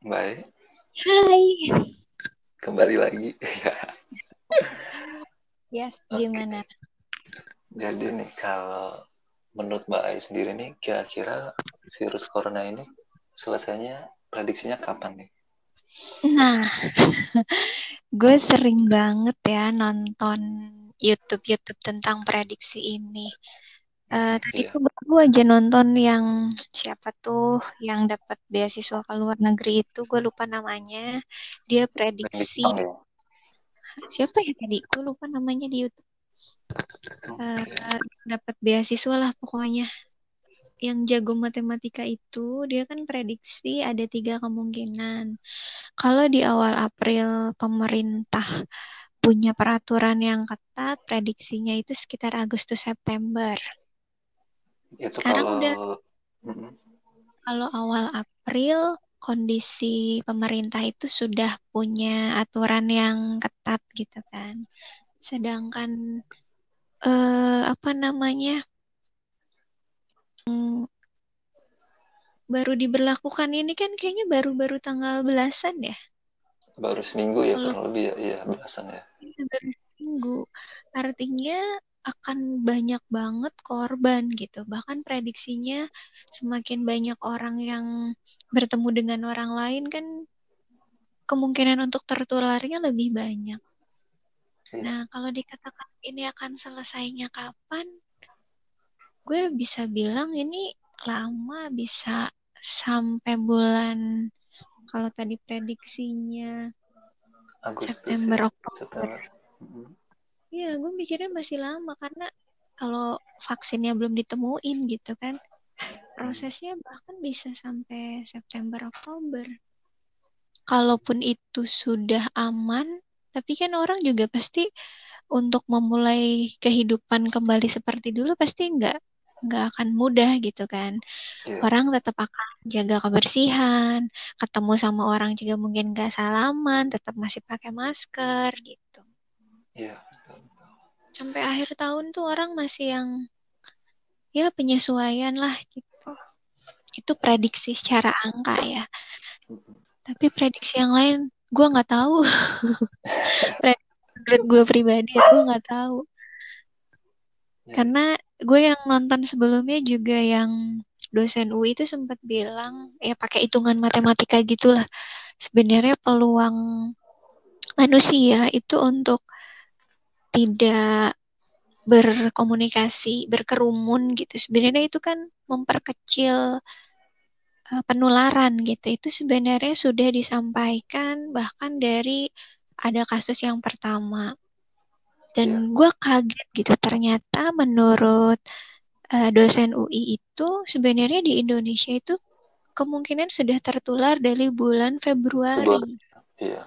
Baik, Hai. kembali lagi. Yes, Oke. gimana? Jadi nih kalau menurut Mbak Ai sendiri nih kira-kira virus corona ini selesainya prediksinya kapan nih? Nah, gue sering banget ya nonton YouTube-YouTube tentang prediksi ini. Eh, tadi Iya, tuh baru aja nonton yang siapa tuh yang dapat beasiswa ke luar negeri itu, gue lupa namanya. Dia prediksi siapa ya tadi? Gue lupa namanya di YouTube. Oke, dapat beasiswa lah pokoknya. Yang jago matematika itu dia kan prediksi ada tiga kemungkinan. Kalau di awal April pemerintah punya peraturan yang ketat, prediksinya itu sekitar Agustus September. Itu Sekarang kalau udah Mm-mm. kalau awal April kondisi pemerintah itu sudah punya aturan yang ketat gitu kan. Sedangkan eh, apa namanya baru diberlakukan ini kan kayaknya baru-baru tanggal belasan ya. baru seminggu ya Kalau kurang lebih ya, iya belasan ya. ini baru seminggu, artinya akan banyak banget korban gitu. Bahkan prediksinya semakin banyak orang yang bertemu dengan orang lain kan kemungkinan untuk tertularnya lebih banyak. Iya, Nah, kalau dikatakan ini akan selesainya kapan, gue bisa bilang ini lama bisa sampai bulan kalau tadi prediksinya Agustus September ya, Oktober. September. Iya, gue mikirnya masih lama karena kalau vaksinnya belum ditemuin gitu kan, prosesnya bahkan bisa sampai September Oktober. Kalaupun itu sudah aman, tapi kan orang juga pasti untuk memulai kehidupan kembali seperti dulu pasti nggak nggak akan mudah gitu kan. Iya, Orang tetap akan jaga kebersihan, ketemu sama orang juga mungkin nggak salaman, tetap masih pakai masker gitu. Iya, betul, betul. Sampai akhir tahun tuh orang masih yang ya penyesuaian lah gitu. Itu prediksi secara angka ya. Tapi prediksi yang lain gue nggak tahu. Menurut gue pribadi ya gue nggak tahu. Iya, Karena gue yang nonton sebelumnya juga yang dosen UI itu sempat bilang ya pakai hitungan matematika gitulah. Sebenarnya peluang manusia itu untuk tidak berkomunikasi, berkerumun gitu. Sebenarnya itu kan memperkecil uh, penularan gitu. Itu sebenarnya sudah disampaikan bahkan dari ada kasus yang pertama. Dan gue kaget gitu. Ternyata menurut uh, dosen UI itu sebenarnya di Indonesia itu kemungkinan sudah tertular dari bulan Februari. Februari. Iya,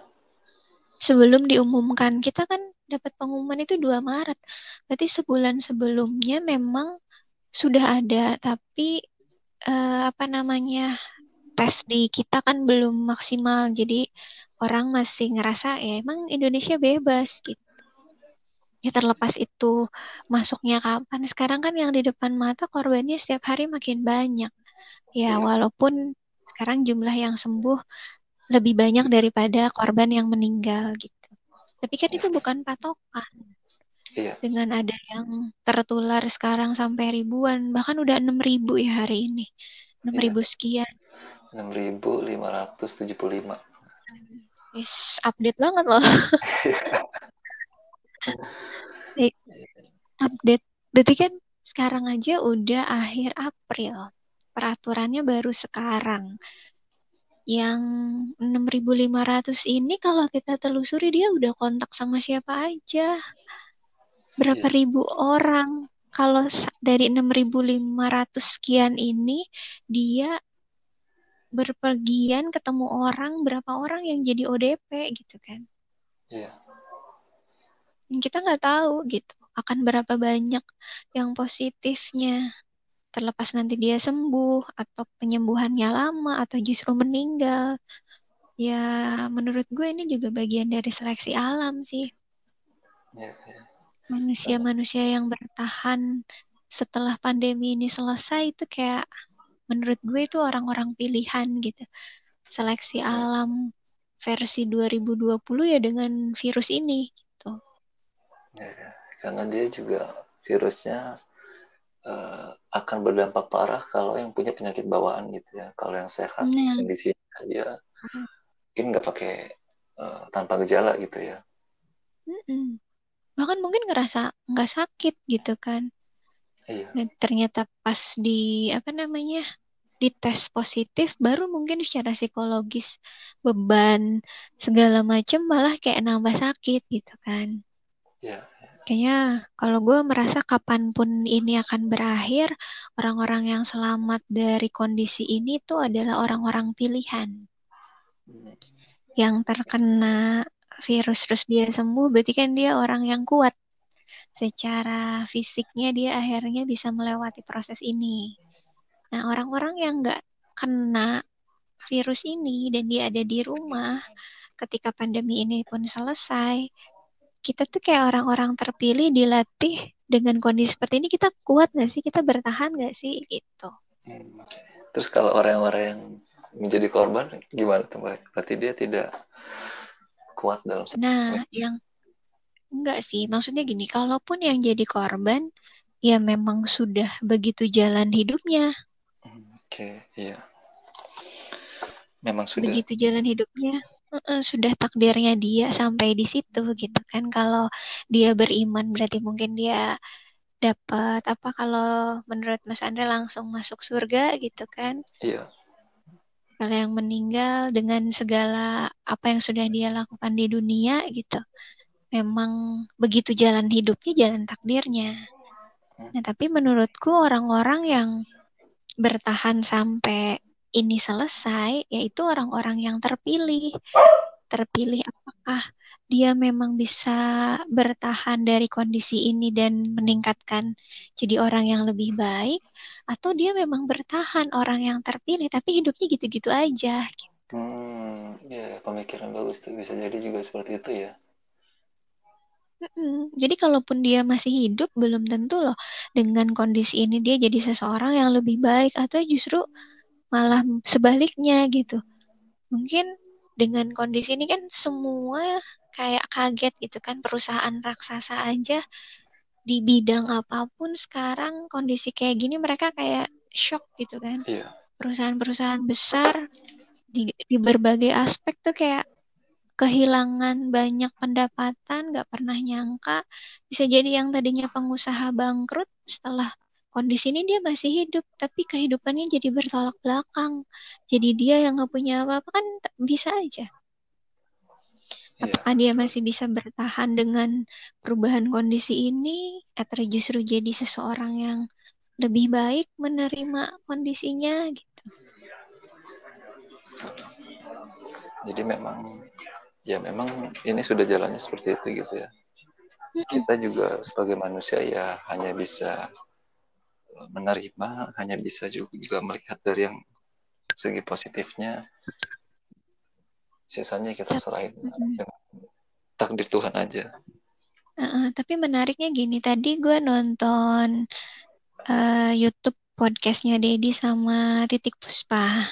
Sebelum diumumkan, kita kan dapat pengumuman itu 2 Maret. Berarti sebulan sebelumnya memang sudah ada, tapi eh, apa namanya tes di kita kan belum maksimal. Jadi orang masih ngerasa ya emang Indonesia bebas gitu. Ya terlepas itu masuknya kapan. Sekarang kan yang di depan mata korbannya setiap hari makin banyak. Ya iya, walaupun sekarang jumlah yang sembuh lebih banyak daripada korban yang meninggal gitu. Tapi kan iya, itu bukan patokan. iya. Dengan ada yang tertular sekarang sampai ribuan, bahkan udah 6.000 ya hari ini. 6.000 Iya, sekian. 6.575. Is update banget loh. Update. Berarti kan sekarang aja udah akhir April. Peraturannya baru sekarang. Yang 6.500 ini kalau kita telusuri dia udah kontak sama siapa aja. Berapa Iya, ribu orang. Kalau dari 6.500 sekian ini dia berpergian ketemu orang, berapa orang yang jadi ODP gitu kan. iya, Dan kita nggak tahu gitu akan berapa banyak yang positifnya. Terlepas nanti dia sembuh atau penyembuhannya lama atau justru meninggal. Ya menurut gue ini juga bagian dari seleksi alam sih. iya, iya. Manusia-manusia yang bertahan setelah pandemi ini selesai itu kayak menurut gue itu orang-orang pilihan gitu. seleksi alam versi 2020 ya dengan virus ini gitu. Ya, ya. karena dia juga virusnya uh, akan berdampak parah kalau yang punya penyakit bawaan gitu ya. Kalau yang sehat nah. kondisinya dia hmm. mungkin nggak pakai uh, tanpa gejala gitu ya. Mm-mm. Bahkan mungkin ngerasa nggak sakit gitu kan. Iya. Nah, ternyata pas di apa namanya dites positif baru mungkin secara psikologis beban segala macam malah kayak nambah sakit gitu kan. Iya. Kayaknya kalau gue merasa kapan pun ini akan berakhir, orang-orang yang selamat dari kondisi ini tuh adalah orang-orang pilihan. Yang terkena virus terus dia sembuh, berarti kan dia orang yang kuat. Secara fisiknya dia akhirnya bisa melewati proses ini. Nah, orang-orang yang nggak kena virus ini dan dia ada di rumah ketika pandemi ini pun selesai, kita tuh kayak orang-orang terpilih dilatih dengan kondisi seperti ini kita kuat nggak sih? Kita bertahan nggak sih? Gitu. Hmm. Terus kalau orang-orang yang menjadi korban gimana tuh? Berarti dia tidak kuat dalam Nah, yang enggak sih, maksudnya gini, kalaupun yang jadi korban ya memang sudah begitu jalan hidupnya. Oke, iya. Memang sudah. Begitu jalan hidupnya, sudah takdirnya dia sampai di situ gitu kan. Kalau dia beriman berarti mungkin dia dapat apa kalau menurut Mas Andre langsung masuk surga gitu kan? Iya. Kalau yang meninggal dengan segala apa yang sudah dia lakukan di dunia gitu, memang begitu jalan hidupnya, jalan takdirnya. Nah, tapi menurutku orang-orang yang bertahan sampai ini selesai, yaitu orang-orang yang terpilih. Terpilih apakah dia memang bisa bertahan dari kondisi ini dan meningkatkan jadi orang yang lebih baik, atau dia memang bertahan orang yang terpilih tapi hidupnya gitu-gitu aja. Gitu. Hmm, ya pemikiran bagus tuh bisa jadi juga seperti itu ya. Mm-mm. Jadi kalaupun dia masih hidup, belum tentu loh dengan kondisi ini dia jadi seseorang yang lebih baik atau justru malah sebaliknya gitu. Mungkin dengan kondisi ini kan semua kayak kaget gitu kan perusahaan raksasa aja di bidang apa pun sekarang kondisi kayak gini mereka kayak shock gitu kan. Iya. Perusahaan-perusahaan besar di, di berbagai aspek tuh kayak kehilangan banyak pendapatan, nggak pernah nyangka bisa jadi yang tadinya pengusaha bangkrut setelah kondisi ini dia masih hidup, tapi kehidupannya jadi bertolak belakang. Jadi dia yang nggak punya apa-apa kan bisa aja. Iya. Apakah dia masih bisa bertahan dengan perubahan kondisi ini, atau justru jadi seseorang yang lebih baik menerima kondisinya gitu? Jadi memang ya memang ini sudah jalannya seperti itu gitu ya kita juga sebagai manusia ya hanya bisa menerima hanya bisa juga, juga melihat dari yang segi positifnya. Sisanya kita serahin dengan takdir Tuhan aja. Uh, tapi menariknya gini tadi gue nonton uh, YouTube podcastnya Dedi sama Titik Puspa.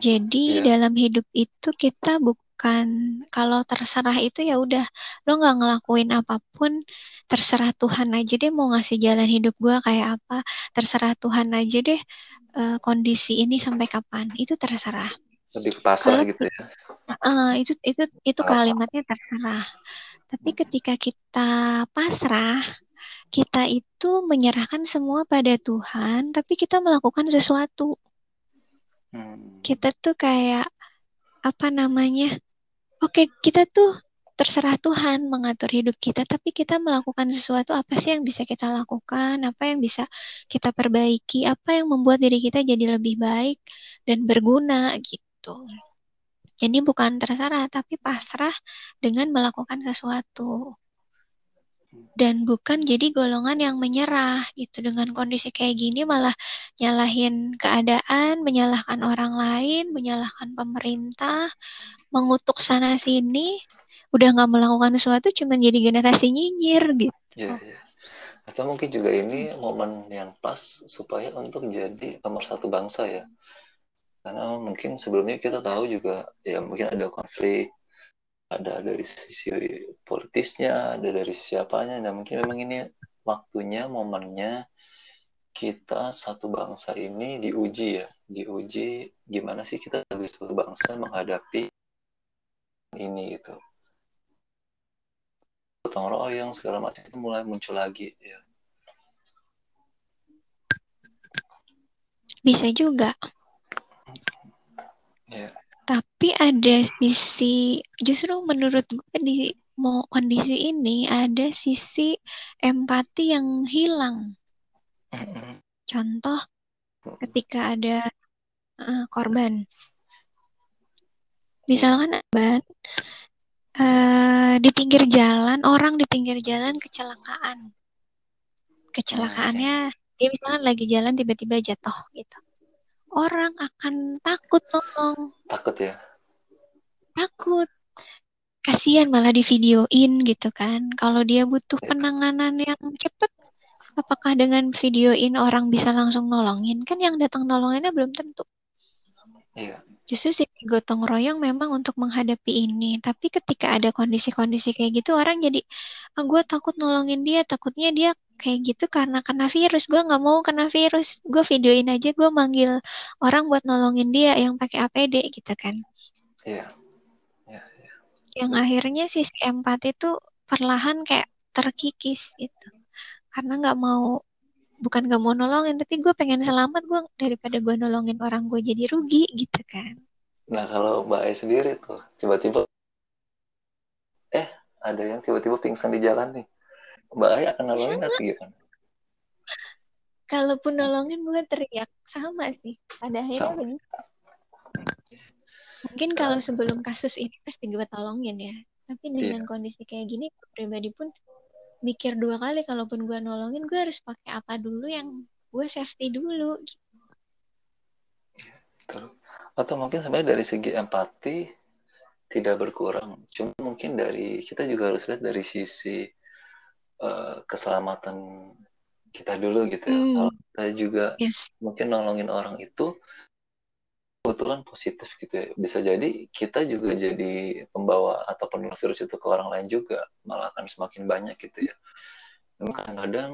Jadi yeah. dalam hidup itu kita bukan bukan kalau terserah itu ya udah. Lo nggak ngelakuin apa pun terserah Tuhan aja deh mau ngasih jalan hidup gue kayak apa. Terserah Tuhan aja deh uh, kondisi ini sampai kapan. Itu terserah. Lebih ke pasrah gitu ya? Uh, itu itu itu kalimatnya terserah. Tapi ketika kita pasrah kita itu menyerahkan semua pada Tuhan tapi kita melakukan sesuatu. Hmm. kita tuh kayak apa namanya Oke, kita tuh terserah Tuhan mengatur hidup kita, tapi kita melakukan sesuatu apa sih yang bisa kita lakukan, apa yang bisa kita perbaiki, apa yang membuat diri kita jadi lebih baik dan berguna gitu. Jadi bukan terserah, tapi pasrah dengan melakukan sesuatu. Dan bukan jadi golongan yang menyerah gitu. Dengan kondisi kayak gini malah nyalahin keadaan, menyalahkan orang lain, menyalahkan pemerintah, mengutuk sana sini udah nggak melakukan sesuatu cuma jadi generasi nyinyir gitu. Iya, iya. Atau mungkin juga ini momen yang pas supaya untuk jadi nomor satu bangsa ya. karena mungkin sebelumnya kita tahu juga ya mungkin ada konflik ada dari sisi politisnya ada dari sisi apanya. Dan mungkin memang ini waktunya momennya kita satu bangsa ini diuji ya. Diuji gimana sih kita sebagai satu bangsa menghadapi ini gitu. Gotong royong segala macam itu mulai muncul lagi ya. Bisa juga. Ya tapi ada sisi justru menurut gue di mau kondisi ini ada sisi empati yang hilang. Contoh ketika ada uh, korban. Misalkan korban uh, di pinggir jalan orang di pinggir jalan kecelakaan. Kecelakaannya dia misalkan lagi jalan tiba-tiba jatuh gitu orang akan takut nolong. Takut ya? Takut. Kasihan malah di videoin gitu kan. Kalau dia butuh ya. penanganan yang cepat, apakah dengan videoin orang bisa langsung nolongin? Kan yang datang nolonginnya belum tentu. Iya. Justru sih gotong royong memang untuk menghadapi ini. Tapi ketika ada kondisi-kondisi kayak gitu, orang jadi, ah, gue takut nolongin dia, takutnya dia kayak gitu karena kena virus. Gue nggak mau kena virus. Gue videoin aja gue manggil orang buat nolongin dia yang pakai APD gitu kan. Iya. Yeah. yeah, yang akhirnya sisi empati itu perlahan kayak terkikis gitu. Karena nggak mau bukan nggak mau nolongin tapi gue pengen selamat gue daripada gue nolongin orang gue jadi rugi gitu kan. Nah kalau mbak Ai sendiri tuh tiba-tiba eh ada yang tiba-tiba pingsan di jalan nih Mbak Ai akan nolongin atau gimana? Kalaupun nolongin gue teriak sama sih. Pada akhirnya sama. begitu. Mungkin kalau sebelum kasus ini pasti gue tolongin ya. Tapi dengan yeah. kondisi kayak gini, pribadi pun mikir dua kali kalaupun gue nolongin gue harus pakai apa dulu yang gue safety dulu. Gitu. Atau mungkin sebenarnya dari segi empati tidak berkurang. Cuma mungkin dari kita juga harus lihat dari sisi uh, keselamatan kita dulu gitu ya. Hmm. Kalau saya juga yes. mungkin nolongin orang itu kebetulan positif gitu ya. Bisa jadi kita juga jadi pembawa atau penular virus itu ke orang lain juga, malah akan semakin banyak gitu ya. Memang kadang-kadang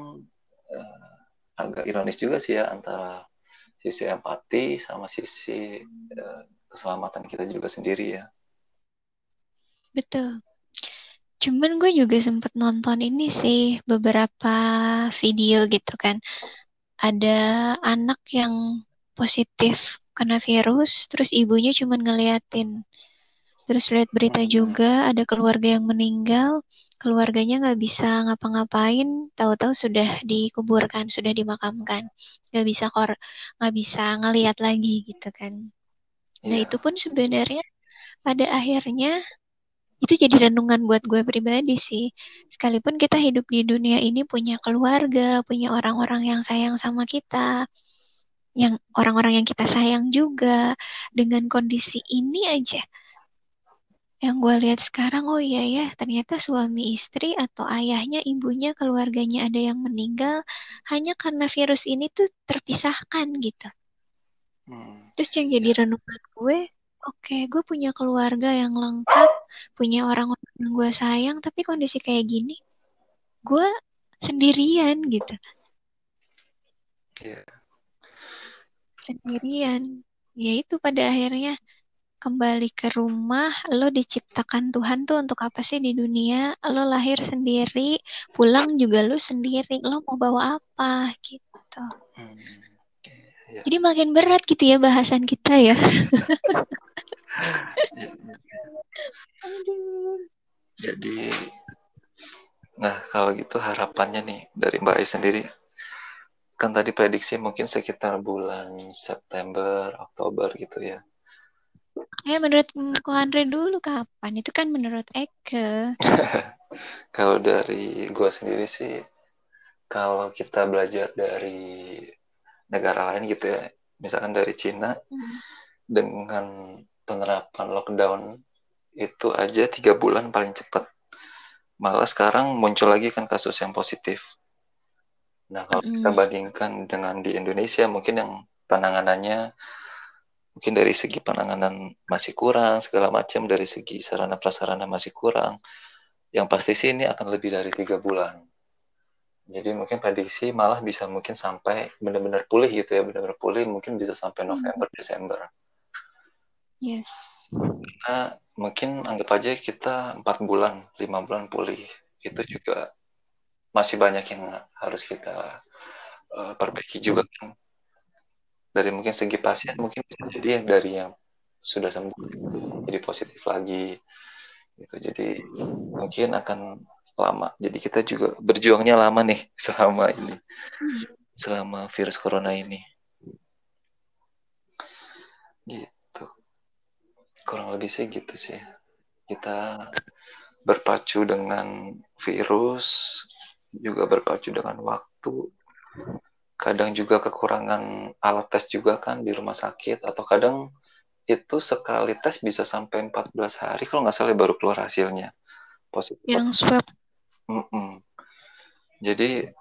uh, agak ironis juga sih ya antara sisi empati sama sisi uh, keselamatan kita juga sendiri ya. Betul. Cuman gue juga sempet nonton ini sih beberapa video gitu kan. Ada anak yang positif kena virus, terus ibunya cuman ngeliatin. Terus lihat berita juga ada keluarga yang meninggal, keluarganya nggak bisa ngapa-ngapain, tahu-tahu sudah dikuburkan, sudah dimakamkan, nggak bisa kor, nggak bisa ngeliat lagi gitu kan. Nah yeah. itu pun sebenarnya pada akhirnya itu jadi renungan buat gue pribadi sih. Sekalipun kita hidup di dunia ini punya keluarga, punya orang-orang yang sayang sama kita, yang orang-orang yang kita sayang juga, dengan kondisi ini aja. Yang gue lihat sekarang, oh iya ya, ternyata suami istri atau ayahnya, ibunya, keluarganya ada yang meninggal hanya karena virus ini tuh terpisahkan gitu. Hmm. Terus yang jadi ya. renungan gue, oke, okay, gue punya keluarga yang lengkap, punya orang-orang yang gue sayang, tapi kondisi kayak gini, gue sendirian gitu. Yeah. Sendirian. Ya itu pada akhirnya kembali ke rumah, lo diciptakan Tuhan tuh untuk apa sih di dunia? Lo lahir sendiri, pulang juga lo sendiri. Lo mau bawa apa gitu. Hmm. Yeah. Jadi makin berat gitu ya bahasan kita ya. Jadi, nah kalau gitu harapannya nih dari Mbak Ai sendiri, kan tadi prediksi mungkin sekitar bulan September, Oktober gitu ya. Ya menurut Ko Andre dulu kapan? Itu kan menurut Eke. kalau dari gue sendiri sih, kalau kita belajar dari negara lain gitu ya, misalkan dari Cina, hmm. dengan penerapan lockdown itu aja tiga bulan paling cepat. Malah sekarang muncul lagi kan kasus yang positif. Nah kalau mm. kita bandingkan dengan di Indonesia mungkin yang penanganannya mungkin dari segi penanganan masih kurang segala macam dari segi sarana prasarana masih kurang yang pasti sih ini akan lebih dari tiga bulan jadi mungkin prediksi malah bisa mungkin sampai benar-benar pulih gitu ya benar-benar pulih mungkin bisa sampai. November hmm. Desember yes karena mungkin anggap aja kita empat bulan lima bulan pulih. Itu juga masih banyak yang harus kita uh, perbaiki juga kan. Dari mungkin segi pasien mungkin bisa jadi yang dari yang sudah sembuh jadi positif lagi. Gitu. Jadi mungkin akan lama. Jadi kita juga berjuangnya lama nih selama ini selama virus corona ini. Gitu kurang lebih sih gitu sih. Kita berpacu dengan virus juga berpacu dengan waktu. Kadang juga kekurangan alat tes juga kan di rumah sakit atau kadang itu sekali tes bisa sampai 14 hari kalau nggak salah baru keluar hasilnya. Positif. Yang swab. Mm -mm. jadi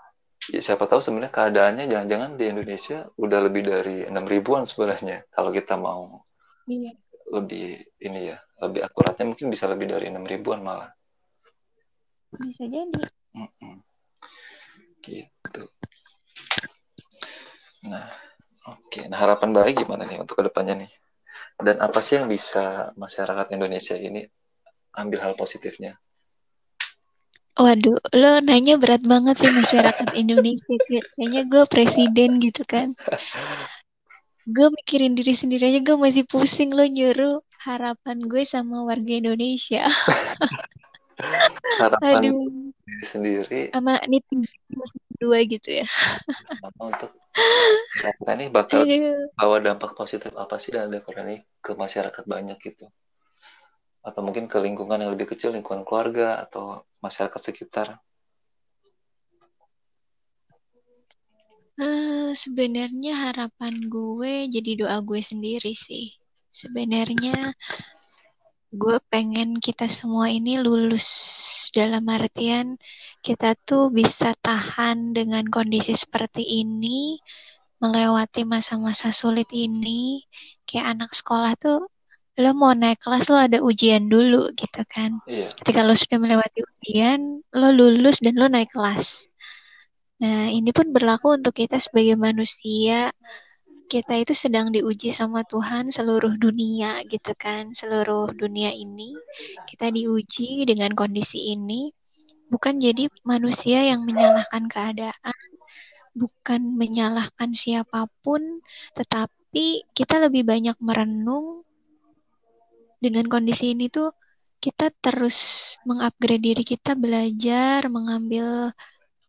ya siapa tahu sebenarnya keadaannya jangan-jangan di Indonesia udah lebih dari enam ribuan sebenarnya kalau kita mau. Iya. Lebih ini ya lebih akuratnya mungkin bisa lebih dari enam ribuan malah bisa jadi mm -mm. gitu nah oke okay. nah harapan baik gimana nih untuk ke depannya nih dan apa sih yang bisa masyarakat Indonesia ini ambil hal positifnya Waduh, lo nanya berat banget sih masyarakat Indonesia. Kayaknya gue presiden gitu kan. Gue mikirin diri sendiri aja gue masih pusing lo nyuruh harapan gue sama warga Indonesia. harapan Aduh. diri sendiri sama netizen dua gitu ya sama untuk kita ini bakal Aduh. bawa dampak positif apa sih dari corona ini ke masyarakat banyak gitu atau mungkin ke lingkungan yang lebih kecil lingkungan keluarga atau masyarakat sekitar uh, sebenarnya harapan gue jadi doa gue sendiri sih. Sebenarnya gue pengen kita semua ini lulus. Dalam artian kita tuh bisa tahan dengan kondisi seperti ini melewati masa-masa sulit ini. Kayak anak sekolah tuh lo mau naik kelas lo ada ujian dulu gitu kan. Iya. ketika lo sudah melewati ujian lo lulus dan lo naik kelas nah ini pun berlaku untuk kita sebagai manusia. Kita itu sedang diuji sama Tuhan seluruh dunia gitu kan seluruh dunia ini. Kita diuji dengan kondisi ini. Bukan jadi manusia yang menyalahkan keadaan bukan menyalahkan siapa pun tetapi kita lebih banyak merenung. Dengan kondisi ini tuh kita terus mengupgrade diri kita belajar mengambil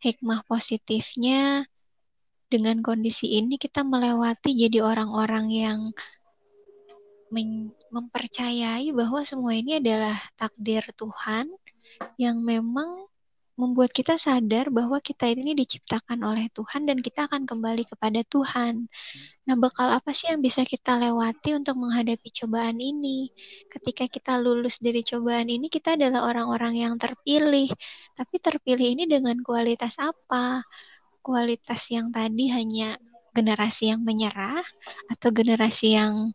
hikmah positifnya dengan kondisi ini kita melewati jadi orang-orang yang mempercayai bahwa semua ini adalah takdir Tuhan yang memang membuat kita sadar bahwa kita ini diciptakan oleh Tuhan dan kita akan kembali kepada Tuhan. Nah, bekal apa sih yang bisa kita lewati untuk menghadapi cobaan ini? Ketika kita lulus dari cobaan ini, kita adalah orang-orang yang terpilih. Tapi terpilih ini dengan kualitas apa? kualitas yang tadi hanya generasi yang menyerah atau generasi yang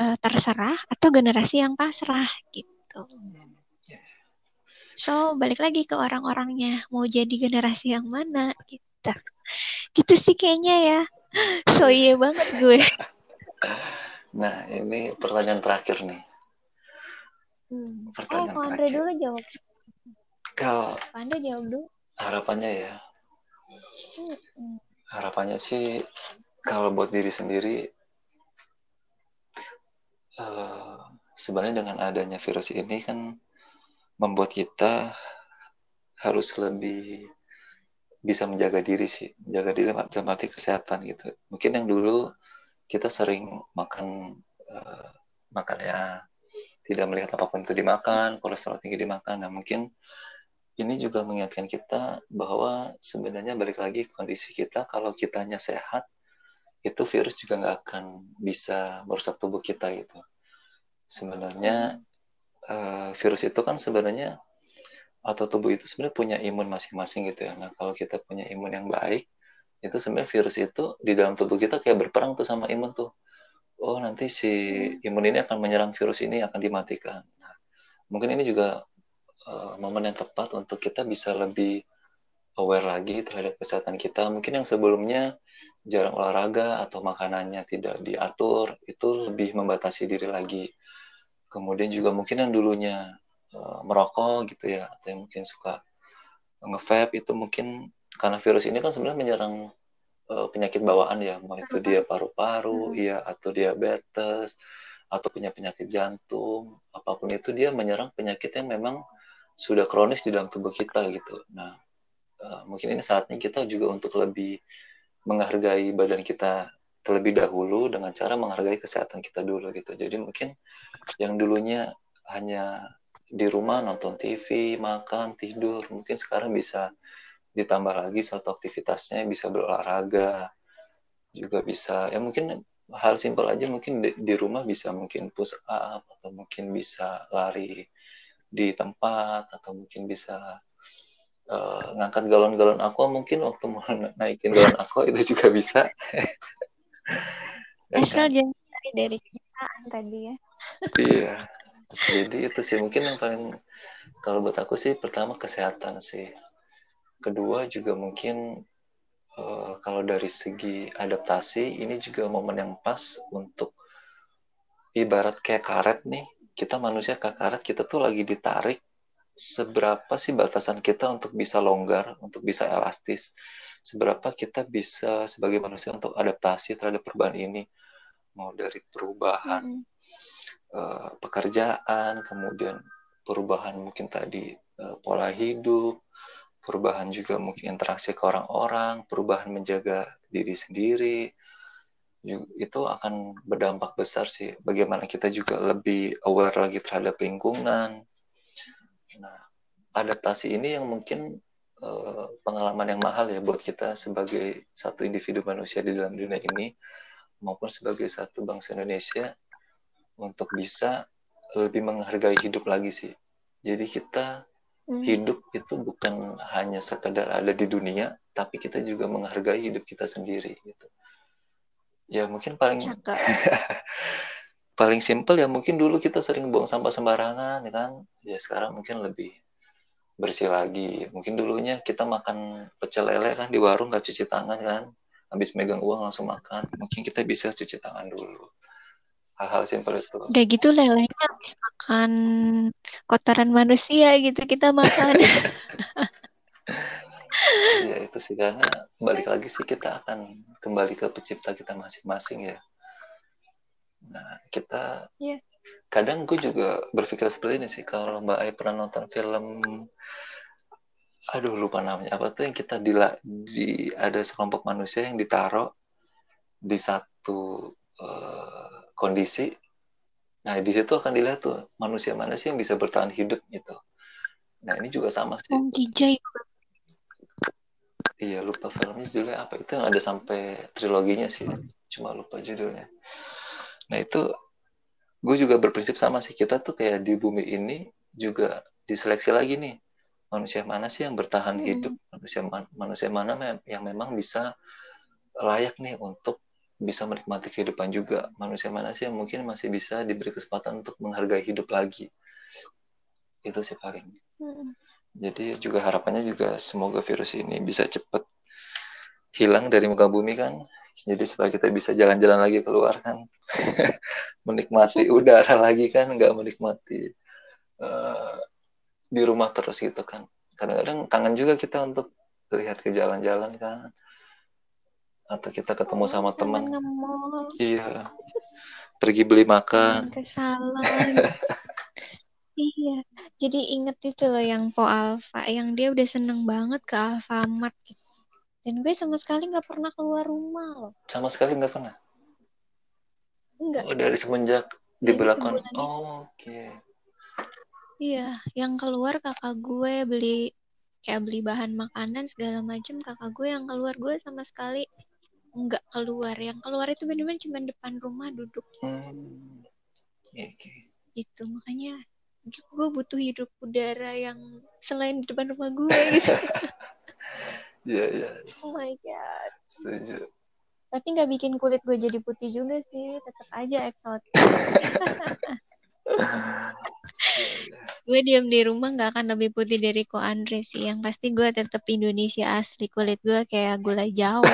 uh, terserah atau generasi yang pasrah gitu. So balik lagi ke orang-orangnya mau jadi generasi yang mana gitu. Gitu sih kayaknya ya. So iya banget gue. Nah ini pertanyaan terakhir nih. Hmm. Pertanyaan eh, terakhir. dulu jawab. Kalau Andre jawab dulu. Harapannya ya harapannya sih kalau buat diri sendiri uh, sebenarnya dengan adanya virus ini kan membuat kita harus lebih bisa menjaga diri sih. Menjaga diri dalam arti kesehatan gitu. Mungkin yang dulu kita sering makan uh, makannya tidak melihat apa pun itu dimakan kolesterol tinggi dimakan. Nah mungkin ini juga mengingatkan kita bahwa sebenarnya balik lagi kondisi kita kalau kitanya sehat itu virus juga nggak akan bisa merusak tubuh kita gitu. Sebenarnya uh, virus itu kan sebenarnya atau tubuh itu sebenarnya punya imun masing-masing gitu ya nah kalau kita punya imun yang baik itu sebenarnya virus itu di dalam tubuh kita kayak berperang tuh sama imun tuh oh nanti si imun ini akan menyerang virus ini akan dimatikan. Nah, mungkin ini juga uh, momen yang tepat untuk kita bisa lebih aware lagi terhadap kesehatan kita. Mungkin yang sebelumnya jarang olahraga atau makanannya tidak diatur, itu lebih membatasi diri lagi. Kemudian juga mungkin yang dulunya uh, merokok gitu ya, atau yang mungkin suka nge itu mungkin karena virus ini kan sebenarnya menyerang uh, penyakit bawaan ya, mau itu dia paru-paru, hmm. ya atau diabetes, atau punya penyakit jantung, apa pun itu dia menyerang penyakit yang memang sudah kronis di dalam tubuh kita gitu. Nah, uh, mungkin ini saatnya kita juga untuk lebih menghargai badan kita terlebih dahulu dengan cara menghargai kesehatan kita dulu gitu. Jadi mungkin yang dulunya hanya di rumah nonton TV, makan, tidur, mungkin sekarang bisa ditambah lagi satu aktivitasnya bisa berolahraga juga bisa ya mungkin hal simpel aja mungkin di, di rumah bisa mungkin push up atau mungkin bisa lari di tempat atau mungkin bisa uh, ngangkat galon-galon aqua mungkin waktu mau naikin galon aqua itu juga bisa asal jangan dari kenyataan tadi ya? Iya. Jadi itu sih mungkin yang paling kalau buat aku sih pertama kesehatan sih. Kedua juga mungkin uh, kalau dari segi adaptasi ini juga momen yang pas untuk ibarat kayak karet nih. Kita manusia kayak karet kita tuh lagi ditarik seberapa sih batasan kita untuk bisa longgar untuk bisa elastis seberapa kita bisa sebagai manusia untuk adaptasi terhadap perubahan ini mau dari perubahan mm -hmm. uh, pekerjaan kemudian perubahan mungkin tadi uh, pola hidup perubahan juga mungkin interaksi ke orang-orang, perubahan menjaga diri sendiri, itu akan berdampak besar sih. Bagaimana kita juga lebih aware lagi terhadap lingkungan. Nah, adaptasi ini yang mungkin uh, pengalaman yang mahal ya buat kita sebagai satu individu manusia di dalam dunia ini, maupun sebagai satu bangsa Indonesia untuk bisa lebih menghargai hidup lagi sih. Jadi kita Hmm. Hidup itu bukan hanya sekedar ada di dunia, tapi kita juga menghargai hidup kita sendiri gitu. Ya mungkin paling paling simpel ya mungkin dulu kita sering buang sampah sembarangan ya kan. Ya sekarang mungkin lebih bersih lagi. Mungkin dulunya kita makan pecel lele kan di warung nggak cuci tangan kan. Habis megang uang langsung makan. Mungkin kita bisa cuci tangan dulu hal-hal simpel itu udah gitu lelenya habis makan kotoran manusia gitu kita makan ya itu sih karena balik lagi sih kita akan kembali ke pencipta kita masing-masing ya nah kita yeah. Kadang gue juga berpikir seperti ini sih. Kalau mbak Ai pernah nonton film aduh lupa namanya. Apa tuh yang kita di, di ada sekelompok manusia yang ditaruh di satu uh, kondisi. Nah di situ akan dilihat tuh manusia mana sih yang bisa bertahan hidup gitu. Nah ini juga sama sih. Iya lupa filmnya judulnya apa. Itu yang ada sampai triloginya sih. Cuma lupa judulnya. Nah itu gue juga berprinsip sama sih kita tuh kayak di bumi ini juga diseleksi lagi nih. Manusia mana sih yang bertahan hmm. hidup? Manusia manusia mana yang memang bisa layak nih untuk bisa menikmati kehidupan juga? Manusia mana sih yang mungkin masih bisa diberi kesempatan untuk menghargai hidup lagi? Itu sih paling. Hmm. jadi juga harapannya juga semoga virus ini bisa cepat hilang dari muka bumi kan jadi supaya kita bisa jalan-jalan lagi keluar kan. Menikmati udara lagi kan nggak menikmati uh, di rumah terus gitu kan. Kadang-kadang kangen juga kita untuk lihat ke jalan-jalan kan. Atau kita ketemu oh, sama teman. iya. Pergi beli makan ke salon. Iya. Jadi inget itu loh yang Po Alfa. Yang dia udah seneng banget ke Alfamart gitu dan gue sama sekali nggak pernah keluar rumah loh sama sekali nggak pernah Enggak. Oh, dari semenjak di belakang oh, oke okay. iya yang keluar kakak gue beli kayak beli bahan makanan segala macam kakak gue yang keluar gue sama sekali nggak keluar yang keluar itu benar-benar cuma depan rumah duduk hmm. okay, okay. itu makanya gue butuh hidup udara yang selain di depan rumah gue gitu Iya, iya. Oh my god. Setuju. tapi nggak bikin kulit gue jadi putih juga sih tetap aja eksotis gue diem di rumah nggak akan lebih putih dari Ko Andre sih yang pasti gue tetap Indonesia asli kulit gue kayak gula Jawa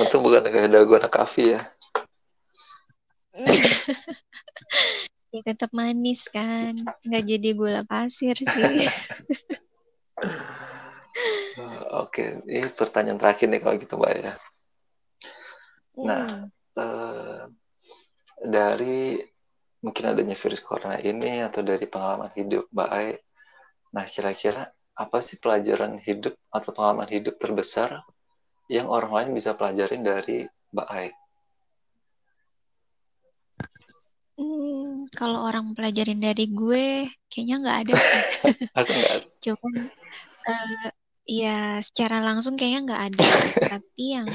Untung bukan kayak dagu anak kafe ya. ya tetap manis kan nggak jadi gula pasir sih Oke, ini pertanyaan terakhir nih kalau gitu Mbak ya. Nah, Hmm. eh, dari mungkin adanya virus corona ini atau dari pengalaman hidup Mbak Ai, nah kira-kira apa sih pelajaran hidup atau pengalaman hidup terbesar yang orang lain bisa pelajarin dari Mbak Ai? Hmm, kalau orang pelajarin dari gue, kayaknya nggak ada sih. Masa nggak ada? Cuman eh, ya secara langsung kayaknya nggak ada. Tapi yang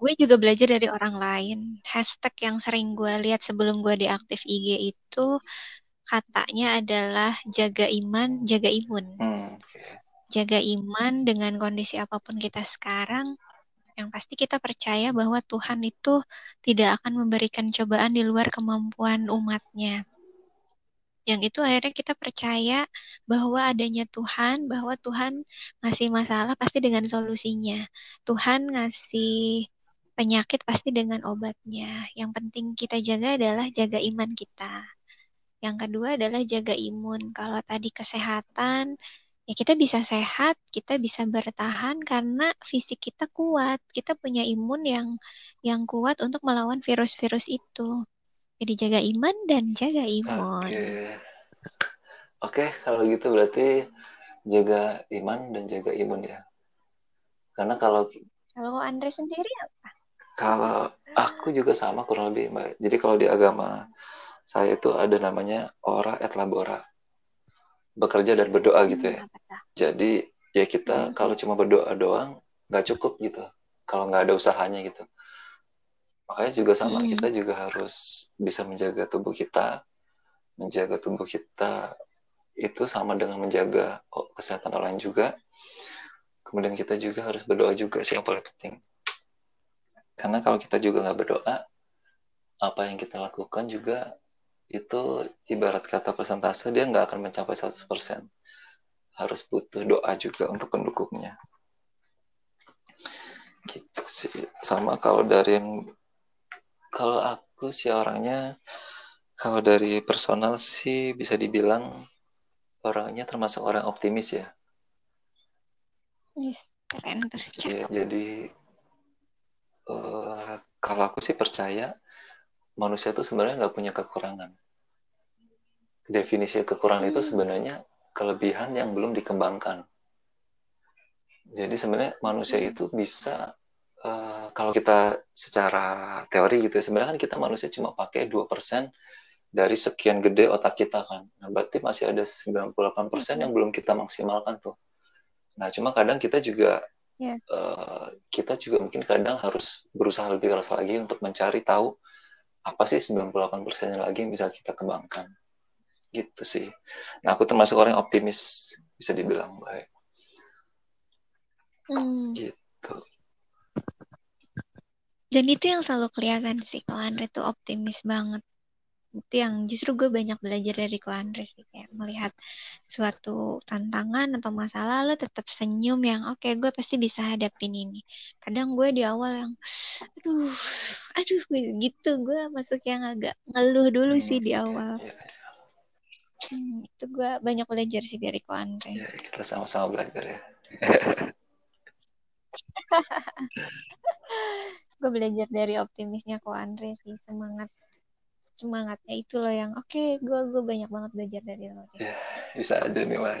gue juga belajar dari orang lain. Hashtag yang sering gue lihat sebelum gue diaktif IG itu katanya adalah jaga iman, jaga imun. Hmm. Jaga iman dengan kondisi apa pun kita sekarang. Yang pasti kita percaya bahwa Tuhan itu tidak akan memberikan cobaan di luar kemampuan umatnya. Yang itu akhirnya kita percaya bahwa adanya Tuhan, bahwa Tuhan ngasih masalah pasti dengan solusinya. Tuhan ngasih penyakit pasti dengan obatnya. Yang penting kita jaga adalah jaga iman kita. Yang kedua adalah jaga imun. Kalau tadi kesehatan, ya kita bisa sehat, kita bisa bertahan karena fisik kita kuat. Kita punya imun yang yang kuat untuk melawan virus-virus itu. Jadi jaga iman dan jaga imun. Oke. Oke, kalau gitu berarti jaga iman dan jaga imun ya. Karena kalau Kalau Andre sendiri apa? kalau aku juga sama kurang lebih Mbak. Jadi kalau di agama saya itu ada namanya ora et labora. Bekerja dan berdoa gitu ya. Hmm? Jadi ya kita Hmm. kalau cuma berdoa doang nggak cukup gitu. Kalau nggak ada usahanya gitu. Makanya juga sama, Hmm. kita juga harus bisa menjaga tubuh kita. Menjaga tubuh kita itu sama dengan menjaga kesehatan orang juga. Kemudian kita juga harus berdoa juga sih yang paling penting. Karena kalau kita juga nggak berdoa, apa yang kita lakukan juga itu ibarat kata persentase dia nggak akan mencapai 100%. Harus butuh doa juga untuk pendukungnya. Gitu sih. Sama kalau dari yang kalau aku sih orangnya kalau dari personal sih bisa dibilang orangnya termasuk orang optimis ya. Yes, keren. Iya, jadi eh, kalau aku sih percaya manusia itu sebenarnya nggak punya kekurangan. Definisi kekurangan itu Hmm. sebenarnya kelebihan yang belum dikembangkan. Jadi sebenarnya manusia Hmm. itu bisa eh, kalau kita secara teori gitu ya, sebenarnya kan kita manusia cuma pakai 2% dari sekian gede otak kita kan. Nah, berarti masih ada 98% yang belum kita maksimalkan tuh. Nah, cuma kadang kita juga Ya. eh, kita juga mungkin kadang harus berusaha lebih keras lagi untuk mencari tahu apa sih 98% lagi yang bisa kita kembangkan. Gitu sih. Nah, aku termasuk orang yang optimis, bisa dibilang baik. Hmm. Gitu. Dan itu yang selalu kelihatan sih kalau Andre tuh optimis banget. Itu yang justru gue banyak belajar dari ko Andre sih kayak melihat suatu tantangan atau masalah lo tetap senyum yang oke gue pasti bisa hadapin ini. Kadang gue di awal yang aduh aduh gitu gue masuk yang agak ngeluh dulu Hmm, sih di oke. awal. Ya, Hmm, itu gue banyak belajar sih dari ko Andre. ya, kita sama-sama belajar ya. gue belajar dari optimisnya ko Andre sih semangat semangatnya itu loh yang oke gue gue banyak banget belajar dari lo deh. Ya, bisa aja nih, Wah.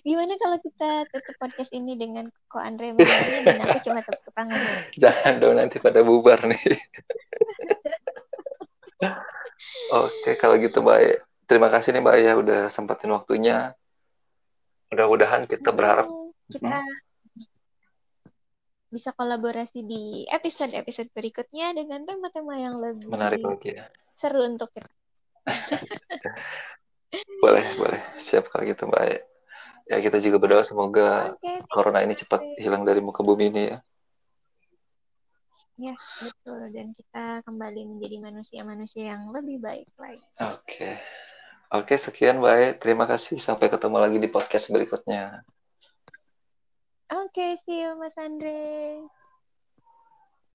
Gimana kalau kita tutup podcast ini dengan ko Andre dan aku cuma tepuk tangan. Jangan dong nanti pada bubar nih. Oke, kalau gitu baik. Terima kasih nih Mbak ya udah sempatin waktunya. Mudah-mudahan kita berharap Hmm, kita bisa kolaborasi di episode-episode berikutnya dengan tema-tema yang lebih menarik lagi ya. seru untuk kita. Boleh, boleh. Siap kalau gitu Mbak. ya kita juga berdoa semoga Oke, corona ini cepat hilang dari muka bumi ini ya. Ya, betul. Dan kita kembali menjadi manusia-manusia yang lebih baik lagi. Oke. Oke, sekian baik. Terima kasih. Sampai ketemu lagi di podcast berikutnya. Oke, see you Mas Andre.